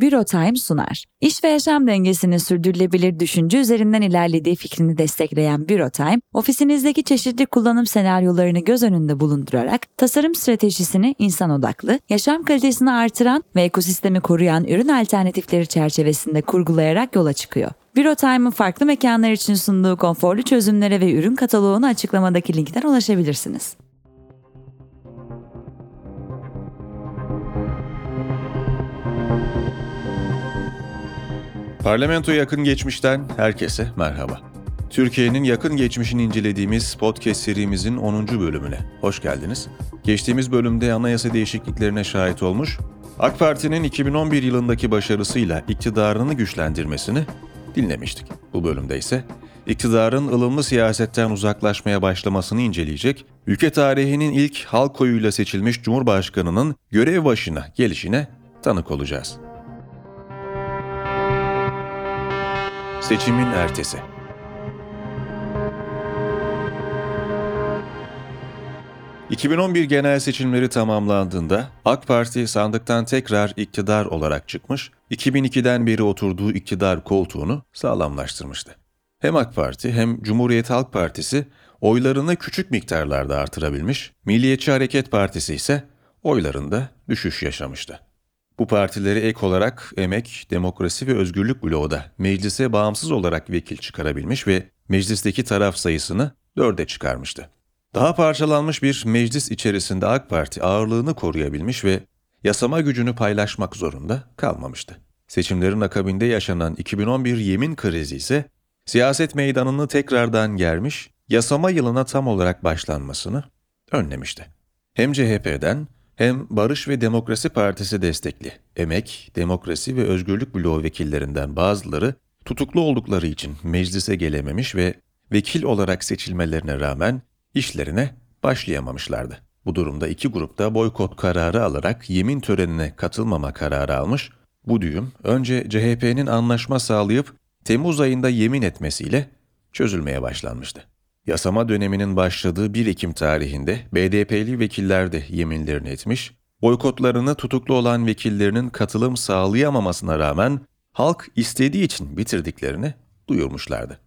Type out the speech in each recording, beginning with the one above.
Bürotime sunar. İş ve yaşam dengesinin sürdürülebilir düşünce üzerinden ilerlediği fikrini destekleyen Bürotime, ofisinizdeki çeşitli kullanım senaryolarını göz önünde bulundurarak tasarım stratejisini insan odaklı, yaşam kalitesini artıran ve ekosistemi koruyan ürün alternatifleri çerçevesinde kurgulayarak yola çıkıyor. Bürotime'ın farklı mekanlar için sunduğu konforlu çözümlere ve ürün kataloğunu açıklamadaki linkten ulaşabilirsiniz. Parlamento yakın geçmişten herkese merhaba. Türkiye'nin yakın geçmişini incelediğimiz podcast serimizin 10. bölümüne hoş geldiniz. Geçtiğimiz bölümde anayasa değişikliklerine şahit olmuş, AK Parti'nin 2011 yılındaki başarısıyla iktidarını güçlendirmesini dinlemiştik. Bu bölümde ise iktidarın ılımlı siyasetten uzaklaşmaya başlamasını inceleyecek, ülke tarihinin ilk halk oyuyla seçilmiş Cumhurbaşkanı'nın görev başına gelişine tanık olacağız. Seçimin ertesi. ...2011 genel seçimleri tamamlandığında AK Parti sandıktan tekrar iktidar olarak çıkmış, 2002'den beri oturduğu iktidar koltuğunu sağlamlaştırmıştı. Hem AK Parti hem Cumhuriyet Halk Partisi oylarını küçük miktarlarda artırabilmiş, Milliyetçi Hareket Partisi ise oylarında düşüş yaşamıştı. Bu partileri ek olarak Emek, Demokrasi ve Özgürlük bloğu da meclise bağımsız olarak vekil çıkarabilmiş ve meclisteki taraf sayısını dörde çıkarmıştı. Daha parçalanmış bir meclis içerisinde AK Parti ağırlığını koruyabilmiş ve yasama gücünü paylaşmak zorunda kalmamıştı. Seçimlerin akabinde yaşanan 2011 yemin krizi ise siyaset meydanını tekrardan germiş, yasama yılına tam olarak başlanmasını önlemişti. Hem CHP'den hem Barış ve Demokrasi Partisi destekli Emek, Demokrasi ve Özgürlük Bloğu vekillerinden bazıları tutuklu oldukları için meclise gelememiş ve vekil olarak seçilmelerine rağmen işlerine başlayamamışlardı. Bu durumda iki grupta boykot kararı alarak yemin törenine katılmama kararı almış, bu düğüm önce CHP'nin anlaşma sağlayıp Temmuz ayında yemin etmesiyle çözülmeye başlanmıştı. Yasama döneminin başladığı 1 Ekim tarihinde BDP'li vekiller de yeminlerini etmiş, boykotlarını tutuklu olan vekillerinin katılım sağlayamamasına rağmen halk istediği için bitirdiklerini duyurmuşlardı.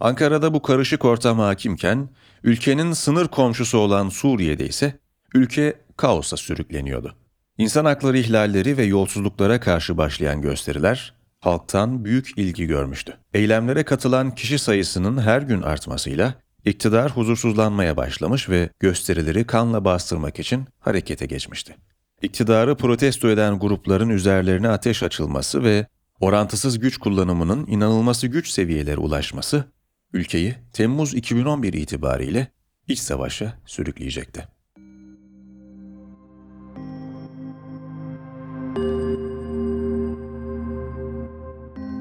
Ankara'da bu karışık ortam hakimken, ülkenin sınır komşusu olan Suriye'de ise ülke kaosa sürükleniyordu. İnsan hakları ihlalleri ve yolsuzluklara karşı başlayan gösteriler halktan büyük ilgi görmüştü. Eylemlere katılan kişi sayısının her gün artmasıyla iktidar huzursuzlanmaya başlamış ve gösterileri kanla bastırmak için harekete geçmişti. İktidarı protesto eden grupların üzerlerine ateş açılması ve orantısız güç kullanımının inanılması güç seviyelere ulaşması ülkeyi Temmuz 2011 itibariyle iç savaşa sürükleyecekti.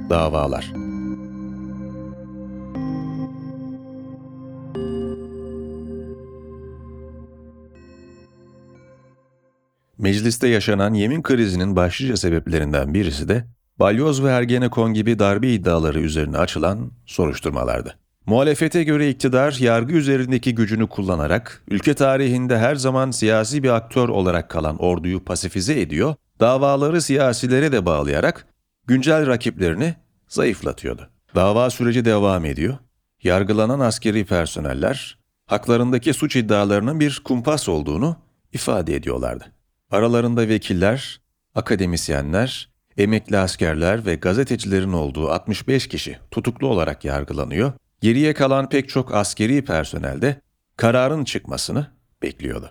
Davalar Mecliste yaşanan yemin krizinin başlıca sebeplerinden birisi de balyoz ve ergenekon gibi darbe iddiaları üzerine açılan soruşturmalardı. Muhalefete göre iktidar yargı üzerindeki gücünü kullanarak ülke tarihinde her zaman siyasi bir aktör olarak kalan orduyu pasifize ediyor, davaları siyasilere de bağlayarak güncel rakiplerini zayıflatıyordu. Dava süreci devam ediyor. Yargılanan askeri personeller haklarındaki suç iddialarının bir kumpas olduğunu ifade ediyorlardı. Aralarında vekiller, akademisyenler, emekli askerler ve gazetecilerin olduğu 65 kişi tutuklu olarak yargılanıyor. Geriye kalan pek çok askeri personel de kararın çıkmasını bekliyordu.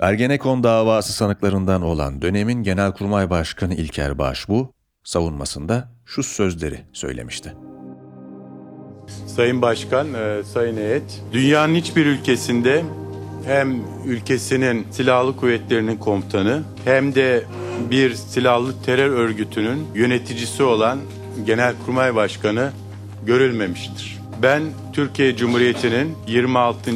Ergenekon davası sanıklarından olan dönemin Genelkurmay Başkanı İlker Başbu, savunmasında şu sözleri söylemişti. Sayın Başkan, e, Sayın Heyet, dünyanın hiçbir ülkesinde hem ülkesinin silahlı kuvvetlerinin komutanı hem de bir silahlı terör örgütünün yöneticisi olan Genelkurmay Başkanı görülmemiştir. Ben Türkiye Cumhuriyeti'nin 26.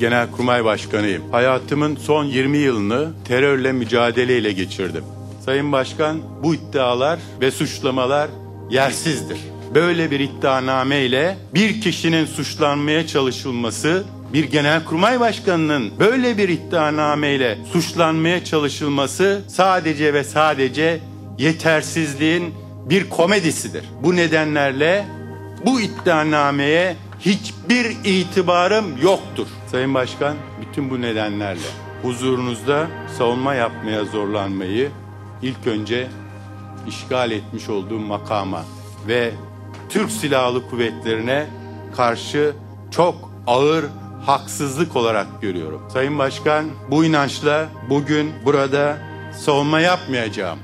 Genelkurmay Başkanıyım. Hayatımın son 20 yılını terörle mücadeleyle geçirdim. Sayın Başkan bu iddialar ve suçlamalar yersizdir. Böyle bir iddianame ile bir kişinin suçlanmaya çalışılması bir genelkurmay başkanının böyle bir iddianameyle suçlanmaya çalışılması sadece ve sadece yetersizliğin bir komedisidir. Bu nedenlerle bu iddianameye hiçbir itibarım yoktur. Sayın Başkan, bütün bu nedenlerle huzurunuzda savunma yapmaya zorlanmayı ilk önce işgal etmiş olduğum makama ve Türk Silahlı Kuvvetlerine karşı çok ağır haksızlık olarak görüyorum. Sayın Başkan, bu inançla bugün burada savunma yapmayacağım.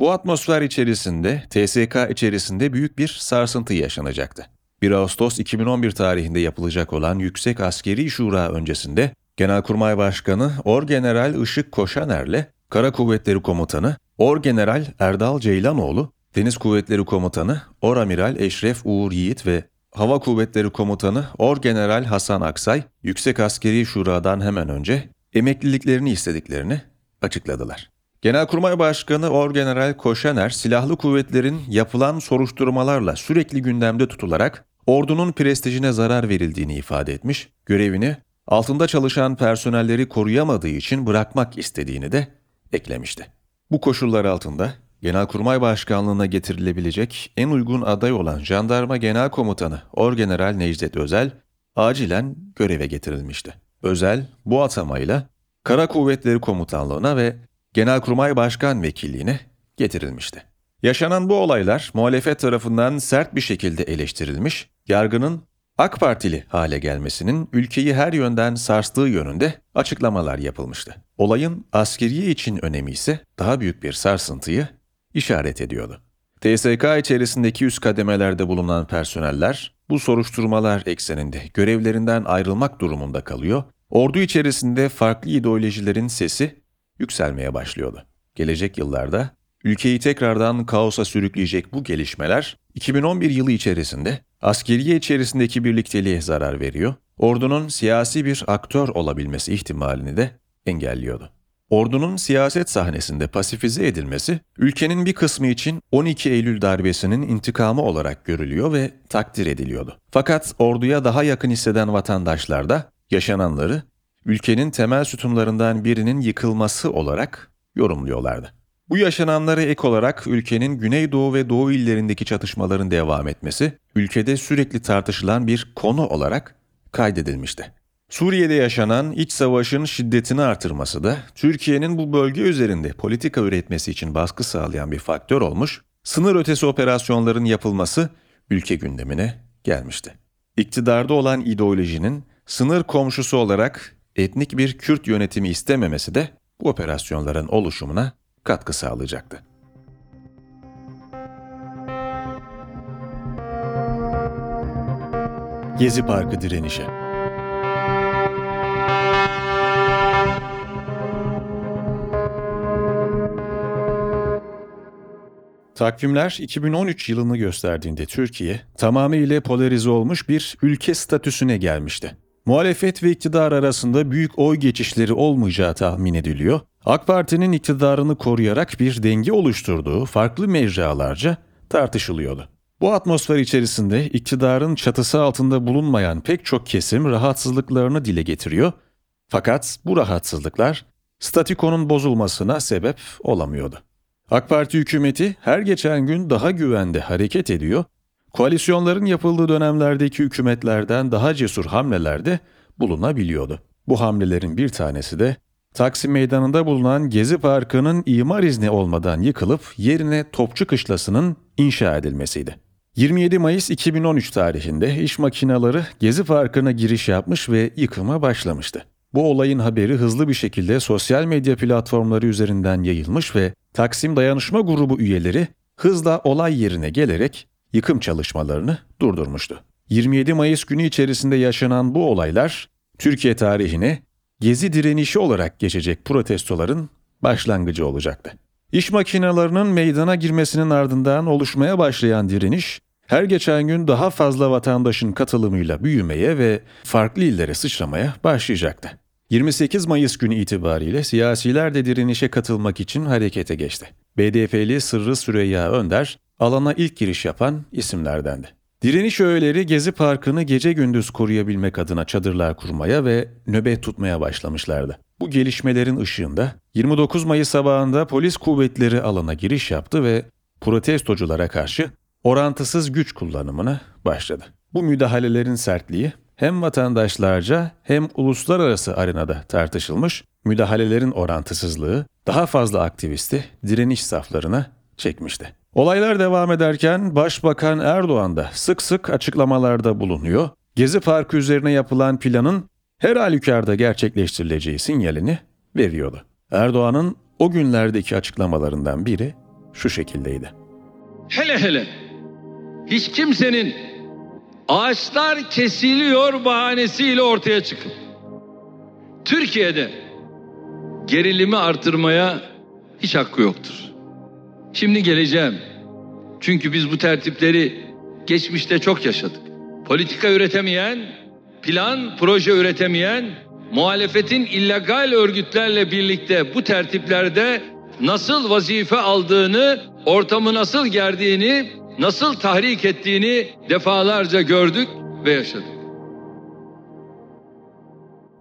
Bu atmosfer içerisinde TSK içerisinde büyük bir sarsıntı yaşanacaktı. 1 Ağustos 2011 tarihinde yapılacak olan Yüksek Askeri Şura öncesinde Genelkurmay Başkanı Orgeneral Işık Koşaner'le Kara Kuvvetleri Komutanı Orgeneral Erdal Ceylanoğlu, Deniz Kuvvetleri Komutanı Oramiral Eşref Uğur Yiğit ve Hava Kuvvetleri Komutanı Orgeneral Hasan Aksay, Yüksek Askeri Şura'dan hemen önce emekliliklerini istediklerini açıkladılar. Genelkurmay Başkanı Orgeneral Koşaner, silahlı kuvvetlerin yapılan soruşturmalarla sürekli gündemde tutularak ordunun prestijine zarar verildiğini ifade etmiş, görevini altında çalışan personelleri koruyamadığı için bırakmak istediğini de eklemişti. Bu koşullar altında Genelkurmay Başkanlığına getirilebilecek en uygun aday olan Jandarma Genel Komutanı Orgeneral Necdet Özel acilen göreve getirilmişti. Özel bu atamayla Kara Kuvvetleri Komutanlığına ve Genelkurmay Başkan Vekilliğine getirilmişti. Yaşanan bu olaylar muhalefet tarafından sert bir şekilde eleştirilmiş, yargının AK Partili hale gelmesinin ülkeyi her yönden sarstığı yönünde açıklamalar yapılmıştı. Olayın askeriye için önemi ise daha büyük bir sarsıntıyı işaret ediyordu. TSK içerisindeki üst kademelerde bulunan personeller bu soruşturmalar ekseninde görevlerinden ayrılmak durumunda kalıyor, ordu içerisinde farklı ideolojilerin sesi yükselmeye başlıyordu. Gelecek yıllarda ülkeyi tekrardan kaosa sürükleyecek bu gelişmeler 2011 yılı içerisinde askeriye içerisindeki birlikteliğe zarar veriyor, ordunun siyasi bir aktör olabilmesi ihtimalini de engelliyordu. Ordunun siyaset sahnesinde pasifize edilmesi, ülkenin bir kısmı için 12 Eylül darbesinin intikamı olarak görülüyor ve takdir ediliyordu. Fakat orduya daha yakın hisseden vatandaşlar da yaşananları ülkenin temel sütunlarından birinin yıkılması olarak yorumluyorlardı. Bu yaşananlara ek olarak ülkenin güneydoğu ve doğu illerindeki çatışmaların devam etmesi, ülkede sürekli tartışılan bir konu olarak kaydedilmişti. Suriye'de yaşanan iç savaşın şiddetini artırması da Türkiye'nin bu bölge üzerinde politika üretmesi için baskı sağlayan bir faktör olmuş, sınır ötesi operasyonların yapılması ülke gündemine gelmişti. İktidarda olan ideolojinin sınır komşusu olarak etnik bir Kürt yönetimi istememesi de bu operasyonların oluşumuna katkı sağlayacaktı. Gezi Parkı direnişi Takvimler 2013 yılını gösterdiğinde Türkiye tamamıyla polarize olmuş bir ülke statüsüne gelmişti. Muhalefet ve iktidar arasında büyük oy geçişleri olmayacağı tahmin ediliyor. AK Parti'nin iktidarını koruyarak bir denge oluşturduğu farklı mecralarca tartışılıyordu. Bu atmosfer içerisinde iktidarın çatısı altında bulunmayan pek çok kesim rahatsızlıklarını dile getiriyor. Fakat bu rahatsızlıklar statikonun bozulmasına sebep olamıyordu. AK Parti hükümeti her geçen gün daha güvende hareket ediyor, koalisyonların yapıldığı dönemlerdeki hükümetlerden daha cesur hamlelerde bulunabiliyordu. Bu hamlelerin bir tanesi de Taksim Meydanı'nda bulunan Gezi Parkı'nın imar izni olmadan yıkılıp yerine Topçu Kışlası'nın inşa edilmesiydi. 27 Mayıs 2013 tarihinde iş makineleri Gezi Parkı'na giriş yapmış ve yıkıma başlamıştı. Bu olayın haberi hızlı bir şekilde sosyal medya platformları üzerinden yayılmış ve Taksim Dayanışma Grubu üyeleri hızla olay yerine gelerek yıkım çalışmalarını durdurmuştu. 27 Mayıs günü içerisinde yaşanan bu olaylar Türkiye tarihine gezi direnişi olarak geçecek protestoların başlangıcı olacaktı. İş makinelerinin meydana girmesinin ardından oluşmaya başlayan direniş, her geçen gün daha fazla vatandaşın katılımıyla büyümeye ve farklı illere sıçramaya başlayacaktı. 28 Mayıs günü itibariyle siyasiler de direnişe katılmak için harekete geçti. BDP'li Sırrı Süreyya Önder, alana ilk giriş yapan isimlerdendi. Direniş öğeleri Gezi Parkı'nı gece gündüz koruyabilmek adına çadırlar kurmaya ve nöbet tutmaya başlamışlardı. Bu gelişmelerin ışığında 29 Mayıs sabahında polis kuvvetleri alana giriş yaptı ve protestoculara karşı orantısız güç kullanımına başladı. Bu müdahalelerin sertliği hem vatandaşlarca hem uluslararası arenada tartışılmış, müdahalelerin orantısızlığı daha fazla aktivisti direniş saflarına çekmişti. Olaylar devam ederken Başbakan Erdoğan da sık sık açıklamalarda bulunuyor. Gezi Parkı üzerine yapılan planın her halükarda gerçekleştirileceği sinyalini veriyordu. Erdoğan'ın o günlerdeki açıklamalarından biri şu şekildeydi. Hele hele hiç kimsenin ağaçlar kesiliyor bahanesiyle ortaya çıkıp Türkiye'de gerilimi artırmaya hiç hakkı yoktur. Şimdi geleceğim. Çünkü biz bu tertipleri geçmişte çok yaşadık. Politika üretemeyen, plan, proje üretemeyen, muhalefetin illegal örgütlerle birlikte bu tertiplerde nasıl vazife aldığını, ortamı nasıl gerdiğini, nasıl tahrik ettiğini defalarca gördük ve yaşadık.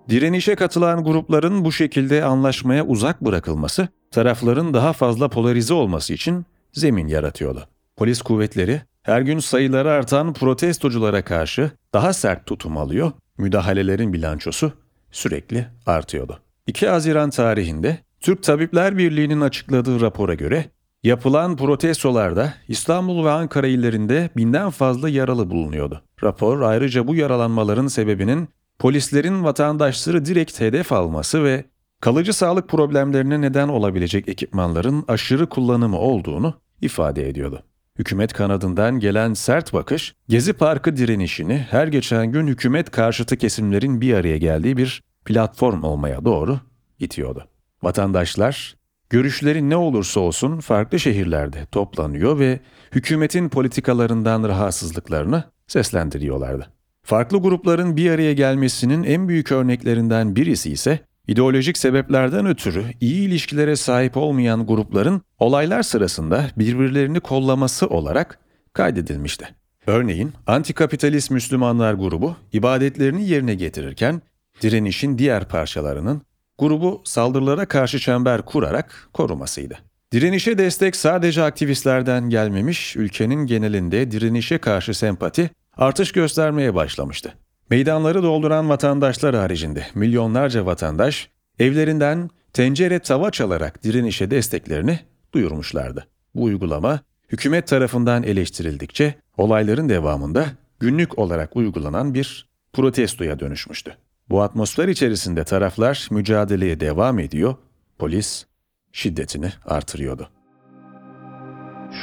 Direnişe katılan grupların bu şekilde anlaşmaya uzak bırakılması, tarafların daha fazla polarize olması için zemin yaratıyordu. Polis kuvvetleri her gün sayıları artan protestoculara karşı daha sert tutum alıyor, müdahalelerin bilançosu sürekli artıyordu. 2 Haziran tarihinde Türk Tabipler Birliği'nin açıkladığı rapora göre yapılan protestolarda İstanbul ve Ankara illerinde binden fazla yaralı bulunuyordu. Rapor ayrıca bu yaralanmaların sebebinin polislerin vatandaşları direkt hedef alması ve kalıcı sağlık problemlerine neden olabilecek ekipmanların aşırı kullanımı olduğunu ifade ediyordu. Hükümet kanadından gelen sert bakış, Gezi Parkı direnişini her geçen gün hükümet karşıtı kesimlerin bir araya geldiği bir platform olmaya doğru itiyordu. Vatandaşlar, görüşleri ne olursa olsun farklı şehirlerde toplanıyor ve hükümetin politikalarından rahatsızlıklarını seslendiriyorlardı. Farklı grupların bir araya gelmesinin en büyük örneklerinden birisi ise ideolojik sebeplerden ötürü iyi ilişkilere sahip olmayan grupların olaylar sırasında birbirlerini kollaması olarak kaydedilmişti. Örneğin antikapitalist Müslümanlar grubu ibadetlerini yerine getirirken direnişin diğer parçalarının grubu saldırılara karşı çember kurarak korumasıydı. Direnişe destek sadece aktivistlerden gelmemiş, ülkenin genelinde direnişe karşı sempati artış göstermeye başlamıştı. Meydanları dolduran vatandaşlar haricinde milyonlarca vatandaş evlerinden tencere tava çalarak direnişe desteklerini duyurmuşlardı. Bu uygulama hükümet tarafından eleştirildikçe olayların devamında günlük olarak uygulanan bir protestoya dönüşmüştü. Bu atmosfer içerisinde taraflar mücadeleye devam ediyor, polis şiddetini artırıyordu.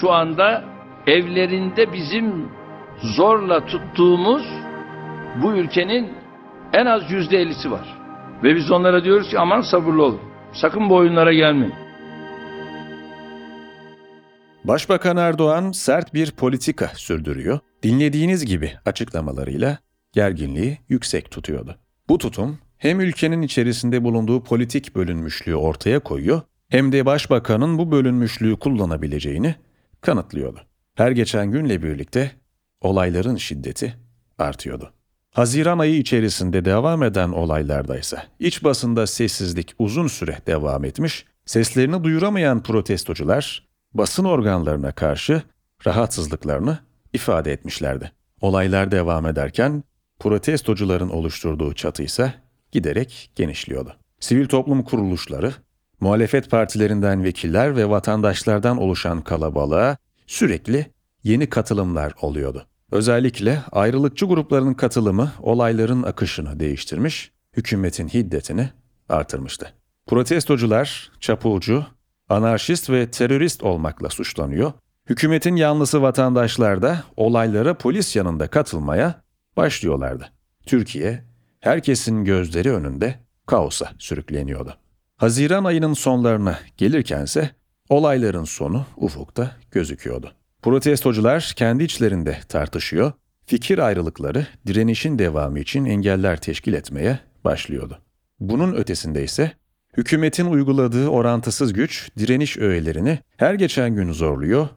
Şu anda evlerinde bizim zorla tuttuğumuz bu ülkenin en az yüzde ellisi var. Ve biz onlara diyoruz ki aman sabırlı olun. Sakın bu oyunlara gelmeyin. Başbakan Erdoğan sert bir politika sürdürüyor. Dinlediğiniz gibi açıklamalarıyla gerginliği yüksek tutuyordu. Bu tutum hem ülkenin içerisinde bulunduğu politik bölünmüşlüğü ortaya koyuyor hem de başbakanın bu bölünmüşlüğü kullanabileceğini kanıtlıyordu. Her geçen günle birlikte olayların şiddeti artıyordu. Haziran ayı içerisinde devam eden olaylarda ise iç basında sessizlik uzun süre devam etmiş, seslerini duyuramayan protestocular basın organlarına karşı rahatsızlıklarını ifade etmişlerdi. Olaylar devam ederken protestocuların oluşturduğu çatı ise giderek genişliyordu. Sivil toplum kuruluşları, muhalefet partilerinden vekiller ve vatandaşlardan oluşan kalabalığa sürekli yeni katılımlar oluyordu. Özellikle ayrılıkçı grupların katılımı olayların akışını değiştirmiş, hükümetin hiddetini artırmıştı. Protestocular çapulcu, anarşist ve terörist olmakla suçlanıyor. Hükümetin yanlısı vatandaşlar da olaylara polis yanında katılmaya başlıyorlardı. Türkiye, herkesin gözleri önünde kaosa sürükleniyordu. Haziran ayının sonlarına gelirkense olayların sonu ufukta gözüküyordu. Protestocular kendi içlerinde tartışıyor, fikir ayrılıkları direnişin devamı için engeller teşkil etmeye başlıyordu. Bunun ötesinde ise hükümetin uyguladığı orantısız güç direniş öğelerini her geçen gün zorluyor,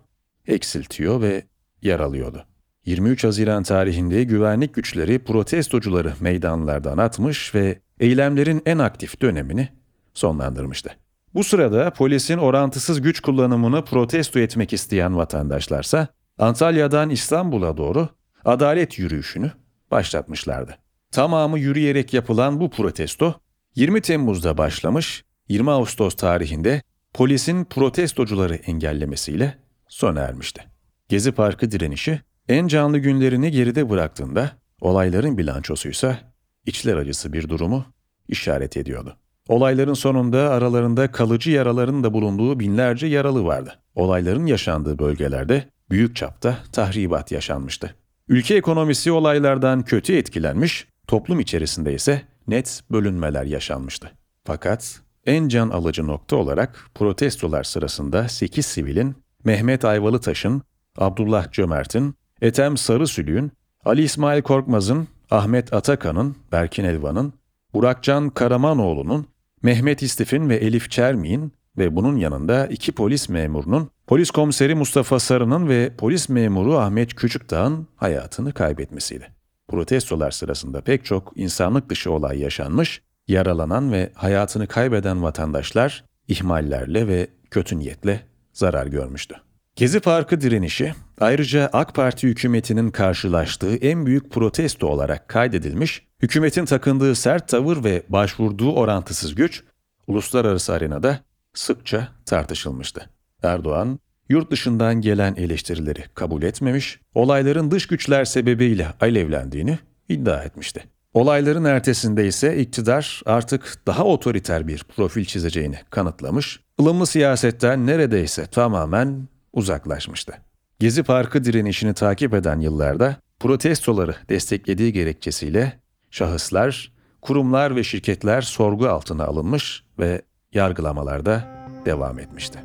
eksiltiyor ve yaralıyordu. 23 Haziran tarihinde güvenlik güçleri protestocuları meydanlardan atmış ve eylemlerin en aktif dönemini sonlandırmıştı. Bu sırada polisin orantısız güç kullanımını protesto etmek isteyen vatandaşlarsa Antalya'dan İstanbul'a doğru adalet yürüyüşünü başlatmışlardı. Tamamı yürüyerek yapılan bu protesto 20 Temmuz'da başlamış, 20 Ağustos tarihinde polisin protestocuları engellemesiyle sona ermişti. Gezi Parkı direnişi en canlı günlerini geride bıraktığında olayların bilançosuysa içler acısı bir durumu işaret ediyordu. Olayların sonunda aralarında kalıcı yaraların da bulunduğu binlerce yaralı vardı. Olayların yaşandığı bölgelerde büyük çapta tahribat yaşanmıştı. Ülke ekonomisi olaylardan kötü etkilenmiş, toplum içerisinde ise net bölünmeler yaşanmıştı. Fakat en can alıcı nokta olarak protestolar sırasında 8 sivilin Mehmet Ayvalıtaş'ın, Abdullah Cömert'in, Ethem Sarısülüğün, Ali İsmail Korkmaz'ın, Ahmet Atakan'ın, Berkin Elvan'ın, Burakcan Karamanoğlu'nun, Mehmet İstif'in ve Elif Çermi'nin ve bunun yanında iki polis memurunun, polis komiseri Mustafa Sarı'nın ve polis memuru Ahmet Küçükdağ'ın hayatını kaybetmesiydi. Protestolar sırasında pek çok insanlık dışı olay yaşanmış, yaralanan ve hayatını kaybeden vatandaşlar ihmallerle ve kötü niyetle zarar görmüştü. Gezi Parkı direnişi ayrıca AK Parti hükümetinin karşılaştığı en büyük protesto olarak kaydedilmiş, hükümetin takındığı sert tavır ve başvurduğu orantısız güç uluslararası arenada sıkça tartışılmıştı. Erdoğan, yurt dışından gelen eleştirileri kabul etmemiş, olayların dış güçler sebebiyle alevlendiğini iddia etmişti. Olayların ertesinde ise iktidar artık daha otoriter bir profil çizeceğini kanıtlamış, ılımlı siyasetten neredeyse tamamen uzaklaşmıştı. Gezi Parkı direnişini takip eden yıllarda protestoları desteklediği gerekçesiyle şahıslar, kurumlar ve şirketler sorgu altına alınmış ve yargılamalarda devam etmişti.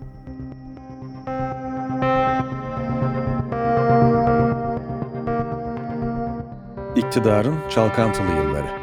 İktidarın çalkantılı yılları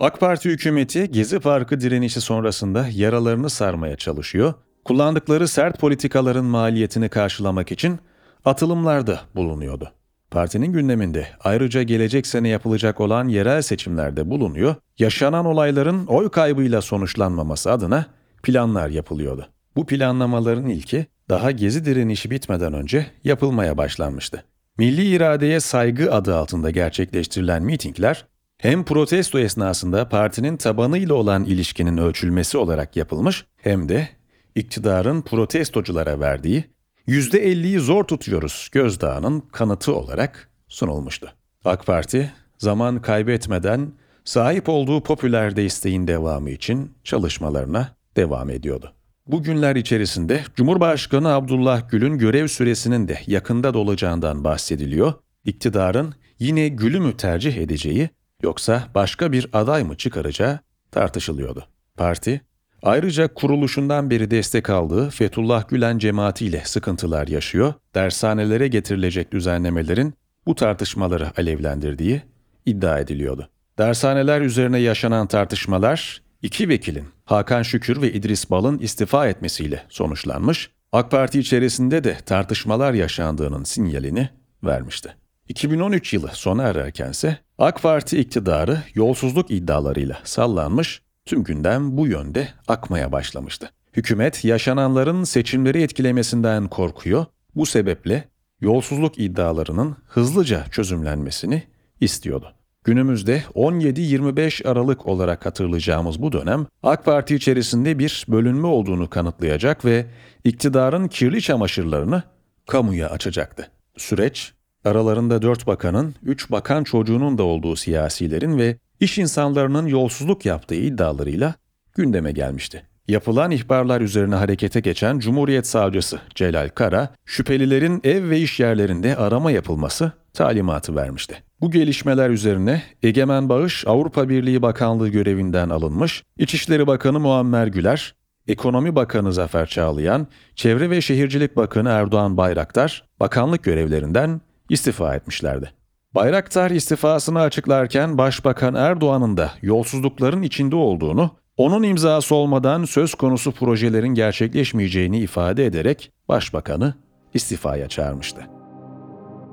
AK Parti hükümeti Gezi Parkı direnişi sonrasında yaralarını sarmaya çalışıyor, kullandıkları sert politikaların maliyetini karşılamak için atılımlarda bulunuyordu. Partinin gündeminde ayrıca gelecek sene yapılacak olan yerel seçimlerde bulunuyor, yaşanan olayların oy kaybıyla sonuçlanmaması adına planlar yapılıyordu. Bu planlamaların ilki daha gezi direnişi bitmeden önce yapılmaya başlanmıştı. Milli iradeye saygı adı altında gerçekleştirilen mitingler hem protesto esnasında partinin tabanıyla olan ilişkinin ölçülmesi olarak yapılmış hem de iktidarın protestoculara verdiği %50'yi zor tutuyoruz gözdağının kanıtı olarak sunulmuştu. AK Parti zaman kaybetmeden sahip olduğu popüler desteğin devamı için çalışmalarına devam ediyordu. Bu günler içerisinde Cumhurbaşkanı Abdullah Gül'ün görev süresinin de yakında dolacağından bahsediliyor. İktidarın yine Gül'ü mü tercih edeceği yoksa başka bir aday mı çıkaracağı tartışılıyordu. Parti, ayrıca kuruluşundan beri destek aldığı Fethullah Gülen cemaatiyle sıkıntılar yaşıyor, dershanelere getirilecek düzenlemelerin bu tartışmaları alevlendirdiği iddia ediliyordu. Dershaneler üzerine yaşanan tartışmalar iki vekilin Hakan Şükür ve İdris Bal'ın istifa etmesiyle sonuçlanmış, AK Parti içerisinde de tartışmalar yaşandığının sinyalini vermişti. 2013 yılı sona ererkense AK Parti iktidarı yolsuzluk iddialarıyla sallanmış, tüm gündem bu yönde akmaya başlamıştı. Hükümet yaşananların seçimleri etkilemesinden korkuyor, bu sebeple yolsuzluk iddialarının hızlıca çözümlenmesini istiyordu. Günümüzde 17-25 Aralık olarak hatırlayacağımız bu dönem AK Parti içerisinde bir bölünme olduğunu kanıtlayacak ve iktidarın kirli çamaşırlarını kamuya açacaktı. Süreç aralarında 4 bakanın, 3 bakan çocuğunun da olduğu siyasilerin ve iş insanlarının yolsuzluk yaptığı iddialarıyla gündeme gelmişti. Yapılan ihbarlar üzerine harekete geçen Cumhuriyet Savcısı Celal Kara, şüphelilerin ev ve iş yerlerinde arama yapılması talimatı vermişti. Bu gelişmeler üzerine Egemen Bağış Avrupa Birliği Bakanlığı görevinden alınmış, İçişleri Bakanı Muammer Güler, Ekonomi Bakanı Zafer Çağlayan, Çevre ve Şehircilik Bakanı Erdoğan Bayraktar bakanlık görevlerinden istifa etmişlerdi. Bayraktar istifasını açıklarken Başbakan Erdoğan'ın da yolsuzlukların içinde olduğunu, onun imzası olmadan söz konusu projelerin gerçekleşmeyeceğini ifade ederek başbakanı istifaya çağırmıştı.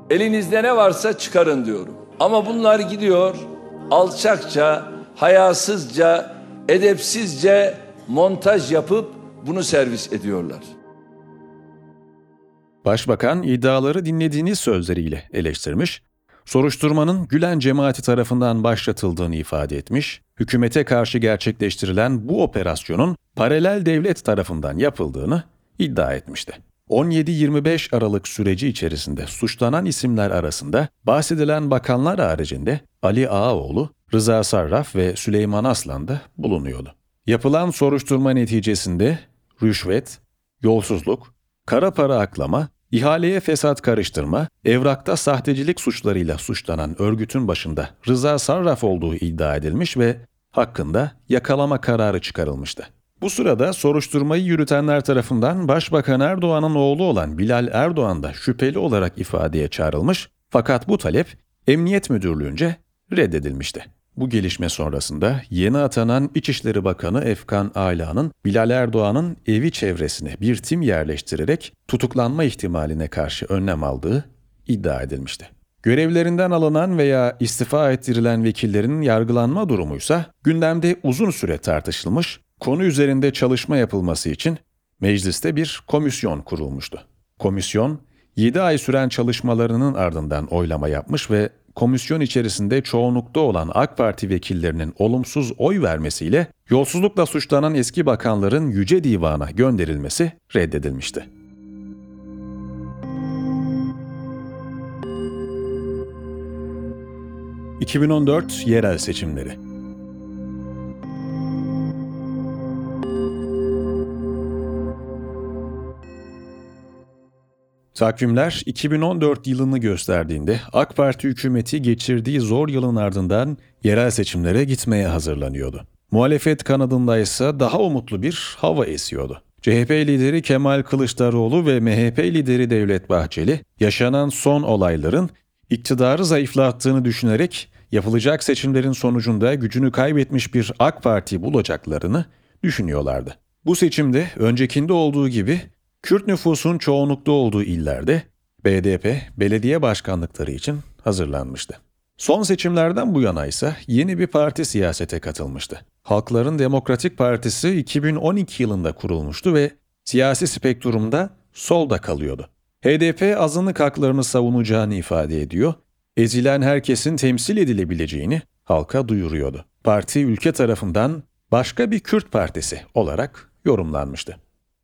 Elinizde ne varsa çıkarın diyorum. Ama bunlar gidiyor alçakça, hayasızca, edepsizce montaj yapıp bunu servis ediyorlar. Başbakan iddiaları dinlediğiniz sözleriyle eleştirmiş, soruşturmanın Gülen cemaati tarafından başlatıldığını ifade etmiş, hükümete karşı gerçekleştirilen bu operasyonun paralel devlet tarafından yapıldığını iddia etmişti. 17-25 Aralık süreci içerisinde suçlanan isimler arasında bahsedilen bakanlar haricinde Ali Ağaoğlu, Rıza Sarraf ve Süleyman Aslan da bulunuyordu. Yapılan soruşturma neticesinde rüşvet, yolsuzluk, kara para aklama, ihaleye fesat karıştırma, evrakta sahtecilik suçlarıyla suçlanan örgütün başında Rıza Sarraf olduğu iddia edilmiş ve hakkında yakalama kararı çıkarılmıştı. Bu sırada soruşturmayı yürütenler tarafından Başbakan Erdoğan'ın oğlu olan Bilal Erdoğan da şüpheli olarak ifadeye çağrılmış fakat bu talep Emniyet Müdürlüğü'nce reddedilmişti. Bu gelişme sonrasında yeni atanan İçişleri Bakanı Efkan Ala'nın Bilal Erdoğan'ın evi çevresine bir tim yerleştirerek tutuklanma ihtimaline karşı önlem aldığı iddia edilmişti. Görevlerinden alınan veya istifa ettirilen vekillerin yargılanma durumuysa gündemde uzun süre tartışılmış, konu üzerinde çalışma yapılması için mecliste bir komisyon kurulmuştu. Komisyon, 7 ay süren çalışmalarının ardından oylama yapmış ve komisyon içerisinde çoğunlukta olan AK Parti vekillerinin olumsuz oy vermesiyle yolsuzlukla suçlanan eski bakanların Yüce Divan'a gönderilmesi reddedilmişti. ...2014 yerel seçimleri Takvimler 2014 yılını gösterdiğinde AK Parti hükümeti geçirdiği zor yılın ardından yerel seçimlere gitmeye hazırlanıyordu. Muhalefet kanadında ise daha umutlu bir hava esiyordu. CHP lideri Kemal Kılıçdaroğlu ve MHP lideri Devlet Bahçeli yaşanan son olayların iktidarı zayıflattığını düşünerek yapılacak seçimlerin sonucunda gücünü kaybetmiş bir AK Parti bulacaklarını düşünüyorlardı. Bu seçimde öncekinde olduğu gibi Kürt nüfusun çoğunlukta olduğu illerde BDP belediye başkanlıkları için hazırlanmıştı. Son seçimlerden bu yana ise yeni bir parti siyasete katılmıştı. Halkların Demokratik Partisi 2012 yılında kurulmuştu ve siyasi spektrumda solda kalıyordu. HDP azınlık haklarını savunacağını ifade ediyor, ezilen herkesin temsil edilebileceğini halka duyuruyordu. Parti ülke tarafından başka bir Kürt partisi olarak yorumlanmıştı.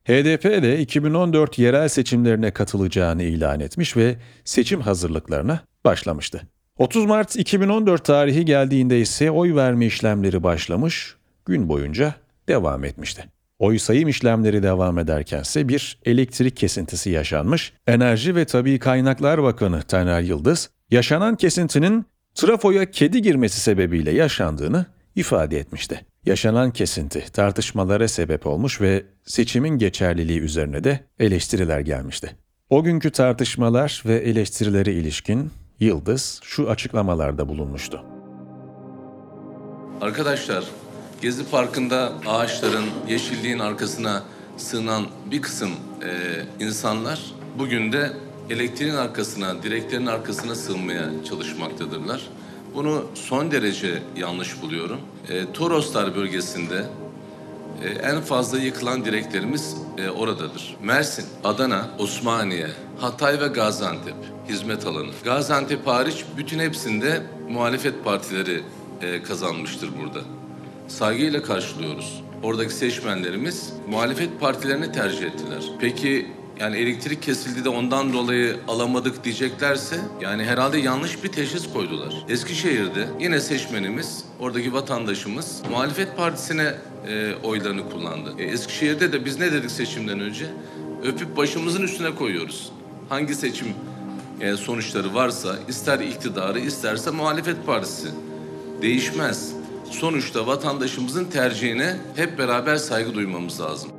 HDP de 2014 yerel seçimlerine katılacağını ilan etmiş ve seçim hazırlıklarına başlamıştı. 30 Mart 2014 tarihi geldiğinde ise oy verme işlemleri başlamış, gün boyunca devam etmişti. Oy sayım işlemleri devam ederkense bir elektrik kesintisi yaşanmış. Enerji ve Tabi Kaynaklar Bakanı Taner Yıldız, yaşanan kesintinin trafoya kedi girmesi sebebiyle yaşandığını ifade etmişti. Yaşanan kesinti tartışmalara sebep olmuş ve seçimin geçerliliği üzerine de eleştiriler gelmişti. O günkü tartışmalar ve eleştirilere ilişkin Yıldız şu açıklamalarda bulunmuştu. Arkadaşlar, Gezi Parkı'nda ağaçların, yeşilliğin arkasına sığınan bir kısım e, insanlar bugün de elektriğin arkasına, direklerin arkasına sığınmaya çalışmaktadırlar. Bunu son derece yanlış buluyorum. E, Toroslar bölgesinde e, en fazla yıkılan direklerimiz e, oradadır. Mersin, Adana, Osmaniye, Hatay ve Gaziantep hizmet alanı. Gaziantep hariç bütün hepsinde muhalefet partileri e, kazanmıştır burada. Saygıyla karşılıyoruz. Oradaki seçmenlerimiz muhalefet partilerini tercih ettiler. Peki yani elektrik kesildi de ondan dolayı alamadık diyeceklerse yani herhalde yanlış bir teşhis koydular. Eskişehir'de yine seçmenimiz, oradaki vatandaşımız muhalefet partisine e, oylarını kullandı. E, Eskişehir'de de biz ne dedik seçimden önce? Öpüp başımızın üstüne koyuyoruz. Hangi seçim e, sonuçları varsa ister iktidarı isterse muhalefet partisi değişmez. Sonuçta vatandaşımızın tercihine hep beraber saygı duymamız lazım.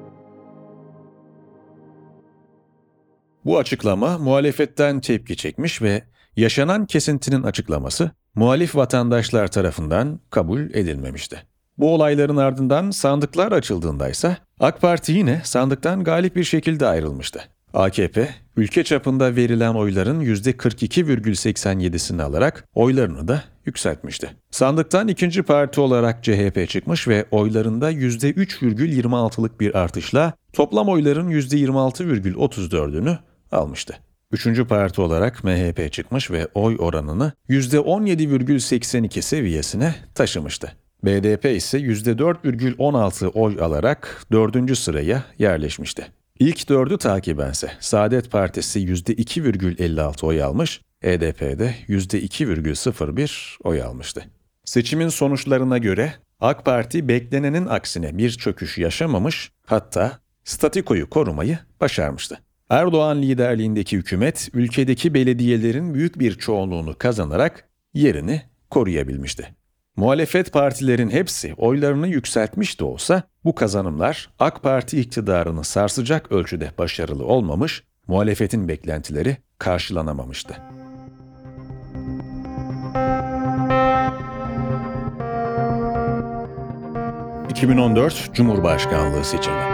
Bu açıklama muhalefetten tepki çekmiş ve yaşanan kesintinin açıklaması muhalif vatandaşlar tarafından kabul edilmemişti. Bu olayların ardından sandıklar açıldığında ise AK Parti yine sandıktan galip bir şekilde ayrılmıştı. AKP, ülke çapında verilen oyların %42,87'sini alarak oylarını da yükseltmişti. Sandıktan ikinci parti olarak CHP çıkmış ve oylarında %3,26'lık bir artışla toplam oyların %26,34'ünü almıştı. Üçüncü parti olarak MHP çıkmış ve oy oranını %17,82 seviyesine taşımıştı. BDP ise %4,16 oy alarak dördüncü sıraya yerleşmişti. İlk dördü takibense Saadet Partisi %2,56 oy almış, EDP'de %2,01 oy almıştı. Seçimin sonuçlarına göre AK Parti beklenenin aksine bir çöküş yaşamamış, hatta statikoyu korumayı başarmıştı. Erdoğan liderliğindeki hükümet ülkedeki belediyelerin büyük bir çoğunluğunu kazanarak yerini koruyabilmişti. Muhalefet partilerin hepsi oylarını yükseltmiş de olsa bu kazanımlar AK Parti iktidarını sarsacak ölçüde başarılı olmamış, muhalefetin beklentileri karşılanamamıştı. ...2014 Cumhurbaşkanlığı seçimi.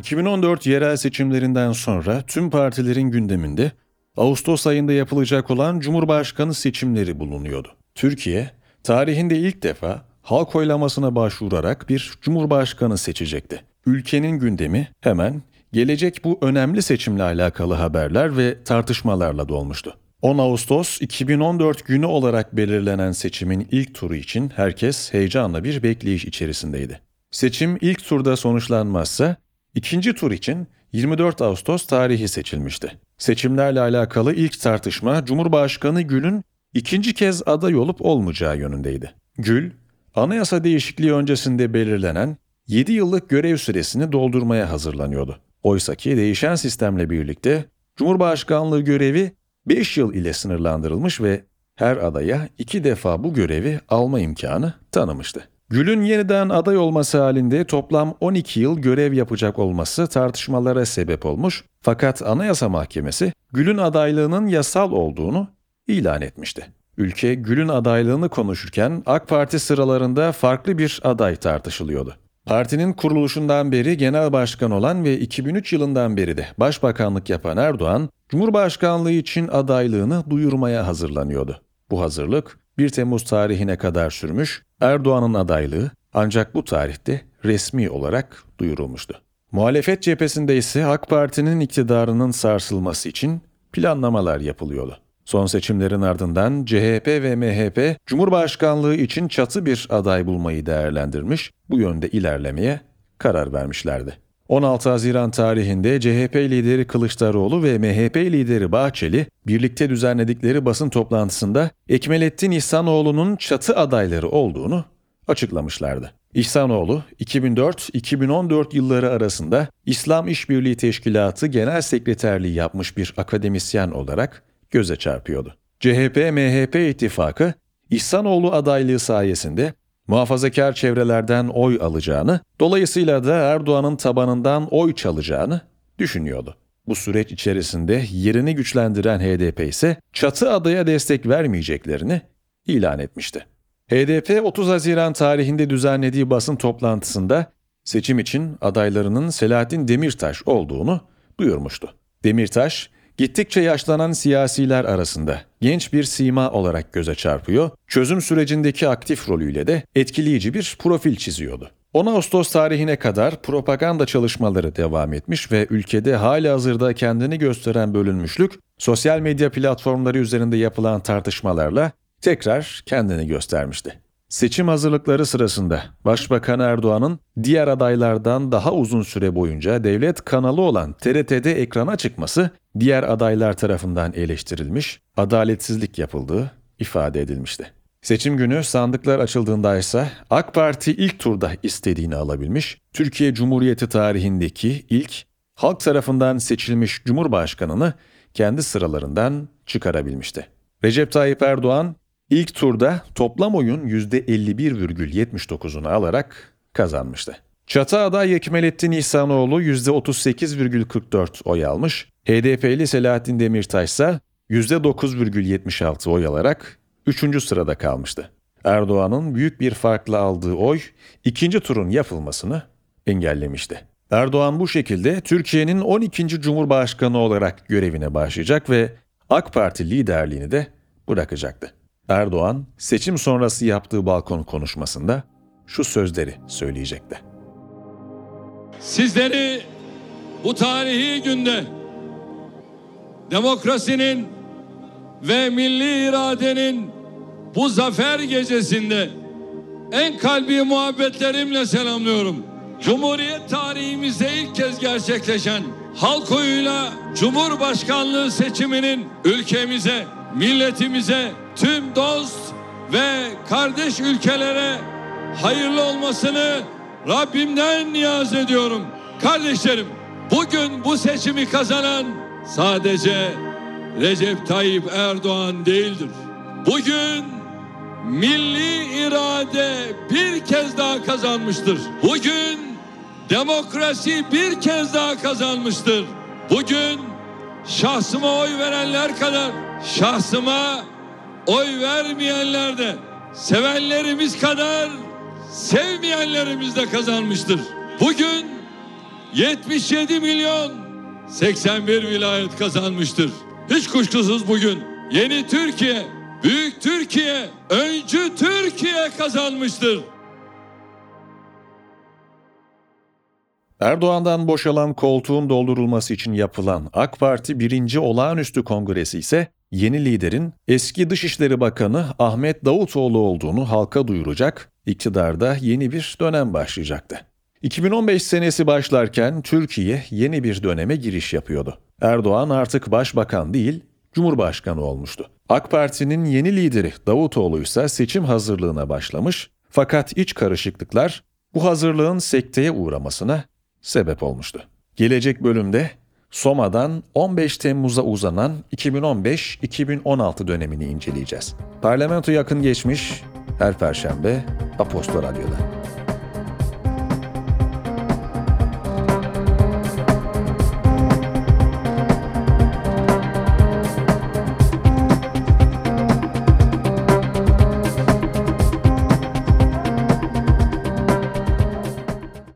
2014 yerel seçimlerinden sonra tüm partilerin gündeminde Ağustos ayında yapılacak olan Cumhurbaşkanı seçimleri bulunuyordu. Türkiye, tarihinde ilk defa halk oylamasına başvurarak bir Cumhurbaşkanı seçecekti. Ülkenin gündemi hemen gelecek bu önemli seçimle alakalı haberler ve tartışmalarla dolmuştu. 10 Ağustos 2014 günü olarak belirlenen seçimin ilk turu için herkes heyecanla bir bekleyiş içerisindeydi. Seçim ilk turda sonuçlanmazsa İkinci tur için 24 Ağustos tarihi seçilmişti. Seçimlerle alakalı ilk tartışma Cumhurbaşkanı Gül'ün ikinci kez aday olup olmayacağı yönündeydi. Gül, anayasa değişikliği öncesinde belirlenen 7 yıllık görev süresini doldurmaya hazırlanıyordu. Oysaki değişen sistemle birlikte Cumhurbaşkanlığı görevi 5 yıl ile sınırlandırılmış ve her adaya iki defa bu görevi alma imkanı tanımıştı. Gül'ün yeniden aday olması halinde toplam 12 yıl görev yapacak olması tartışmalara sebep olmuş fakat Anayasa Mahkemesi Gül'ün adaylığının yasal olduğunu ilan etmişti. Ülke Gül'ün adaylığını konuşurken AK Parti sıralarında farklı bir aday tartışılıyordu. Partinin kuruluşundan beri genel başkan olan ve 2003 yılından beri de başbakanlık yapan Erdoğan, Cumhurbaşkanlığı için adaylığını duyurmaya hazırlanıyordu. Bu hazırlık 1 Temmuz tarihine kadar sürmüş, Erdoğan'ın adaylığı ancak bu tarihte resmi olarak duyurulmuştu. Muhalefet cephesinde ise AK Parti'nin iktidarının sarsılması için planlamalar yapılıyordu. Son seçimlerin ardından CHP ve MHP Cumhurbaşkanlığı için çatı bir aday bulmayı değerlendirmiş, bu yönde ilerlemeye karar vermişlerdi. 16 Haziran tarihinde CHP lideri Kılıçdaroğlu ve MHP lideri Bahçeli birlikte düzenledikleri basın toplantısında Ekmelettin İhsanoğlu'nun çatı adayları olduğunu açıklamışlardı. İhsanoğlu 2004-2014 yılları arasında İslam İşbirliği Teşkilatı Genel Sekreterliği yapmış bir akademisyen olarak göze çarpıyordu. CHP-MHP ittifakı İhsanoğlu adaylığı sayesinde muhafazakar çevrelerden oy alacağını, dolayısıyla da Erdoğan'ın tabanından oy çalacağını düşünüyordu. Bu süreç içerisinde yerini güçlendiren HDP ise çatı adaya destek vermeyeceklerini ilan etmişti. HDP 30 Haziran tarihinde düzenlediği basın toplantısında seçim için adaylarının Selahattin Demirtaş olduğunu duyurmuştu. Demirtaş, Gittikçe yaşlanan siyasiler arasında genç bir sima olarak göze çarpıyor, çözüm sürecindeki aktif rolüyle de etkileyici bir profil çiziyordu. 10 Ağustos tarihine kadar propaganda çalışmaları devam etmiş ve ülkede hali hazırda kendini gösteren bölünmüşlük, sosyal medya platformları üzerinde yapılan tartışmalarla tekrar kendini göstermişti. Seçim hazırlıkları sırasında Başbakan Erdoğan'ın diğer adaylardan daha uzun süre boyunca devlet kanalı olan TRT'de ekrana çıkması diğer adaylar tarafından eleştirilmiş, adaletsizlik yapıldığı ifade edilmişti. Seçim günü sandıklar açıldığında ise AK Parti ilk turda istediğini alabilmiş, Türkiye Cumhuriyeti tarihindeki ilk halk tarafından seçilmiş Cumhurbaşkanını kendi sıralarından çıkarabilmişti. Recep Tayyip Erdoğan İlk turda toplam oyun %51,79'unu alarak kazanmıştı. Çatı aday Yekmelettin İhsanoğlu %38,44 oy almış. HDP'li Selahattin Demirtaş ise %9,76 oy alarak 3. sırada kalmıştı. Erdoğan'ın büyük bir farkla aldığı oy ikinci turun yapılmasını engellemişti. Erdoğan bu şekilde Türkiye'nin 12. Cumhurbaşkanı olarak görevine başlayacak ve AK Parti liderliğini de bırakacaktı. Erdoğan seçim sonrası yaptığı balkon konuşmasında şu sözleri söyleyecekti. Sizleri bu tarihi günde demokrasinin ve milli iradenin bu zafer gecesinde en kalbi muhabbetlerimle selamlıyorum. Cumhuriyet tarihimizde ilk kez gerçekleşen halk oyuyla Cumhurbaşkanlığı seçiminin ülkemize, milletimize, tüm dost ve kardeş ülkelere hayırlı olmasını Rabbimden niyaz ediyorum. Kardeşlerim, bugün bu seçimi kazanan sadece Recep Tayyip Erdoğan değildir. Bugün milli irade bir kez daha kazanmıştır. Bugün demokrasi bir kez daha kazanmıştır. Bugün şahsıma oy verenler kadar şahsıma oy vermeyenler de sevenlerimiz kadar sevmeyenlerimiz de kazanmıştır. Bugün 77 milyon 81 vilayet kazanmıştır. Hiç kuşkusuz bugün yeni Türkiye, büyük Türkiye, öncü Türkiye kazanmıştır. Erdoğan'dan boşalan koltuğun doldurulması için yapılan AK Parti 1. Olağanüstü Kongresi ise yeni liderin eski Dışişleri Bakanı Ahmet Davutoğlu olduğunu halka duyuracak, iktidarda yeni bir dönem başlayacaktı. 2015 senesi başlarken Türkiye yeni bir döneme giriş yapıyordu. Erdoğan artık başbakan değil, Cumhurbaşkanı olmuştu. AK Parti'nin yeni lideri Davutoğlu ise seçim hazırlığına başlamış fakat iç karışıklıklar bu hazırlığın sekteye uğramasına sebep olmuştu. Gelecek bölümde Soma'dan 15 Temmuz'a uzanan 2015-2016 dönemini inceleyeceğiz. Parlamento yakın geçmiş her perşembe Apostol Radyo'da.